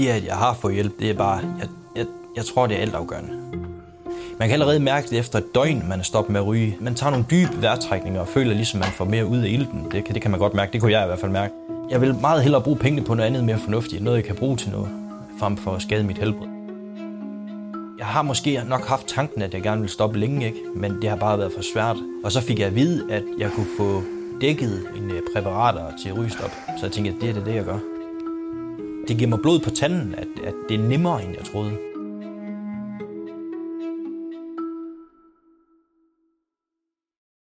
det, at jeg har fået hjælp, det er bare, jeg, jeg, jeg tror, det er altafgørende. Man kan allerede mærke det efter et døgn, man er stoppet med at ryge. Man tager nogle dybe vejrtrækninger og føler ligesom, man får mere ud af ilten. Det, det kan man godt mærke. Det kunne jeg i hvert fald mærke. Jeg vil meget hellere bruge pengene på noget andet mere fornuftigt. Noget, jeg kan bruge til noget, frem for at skade mit helbred. Jeg har måske nok haft tanken, at jeg gerne ville stoppe længe, ikke? men det har bare været for svært. Og så fik jeg at vide, at jeg kunne få dækket en præparater til rygestop. Så jeg tænkte, at det er det jeg gør. Det giver mig blod på tanden, at, at det er nemmere, end jeg troede.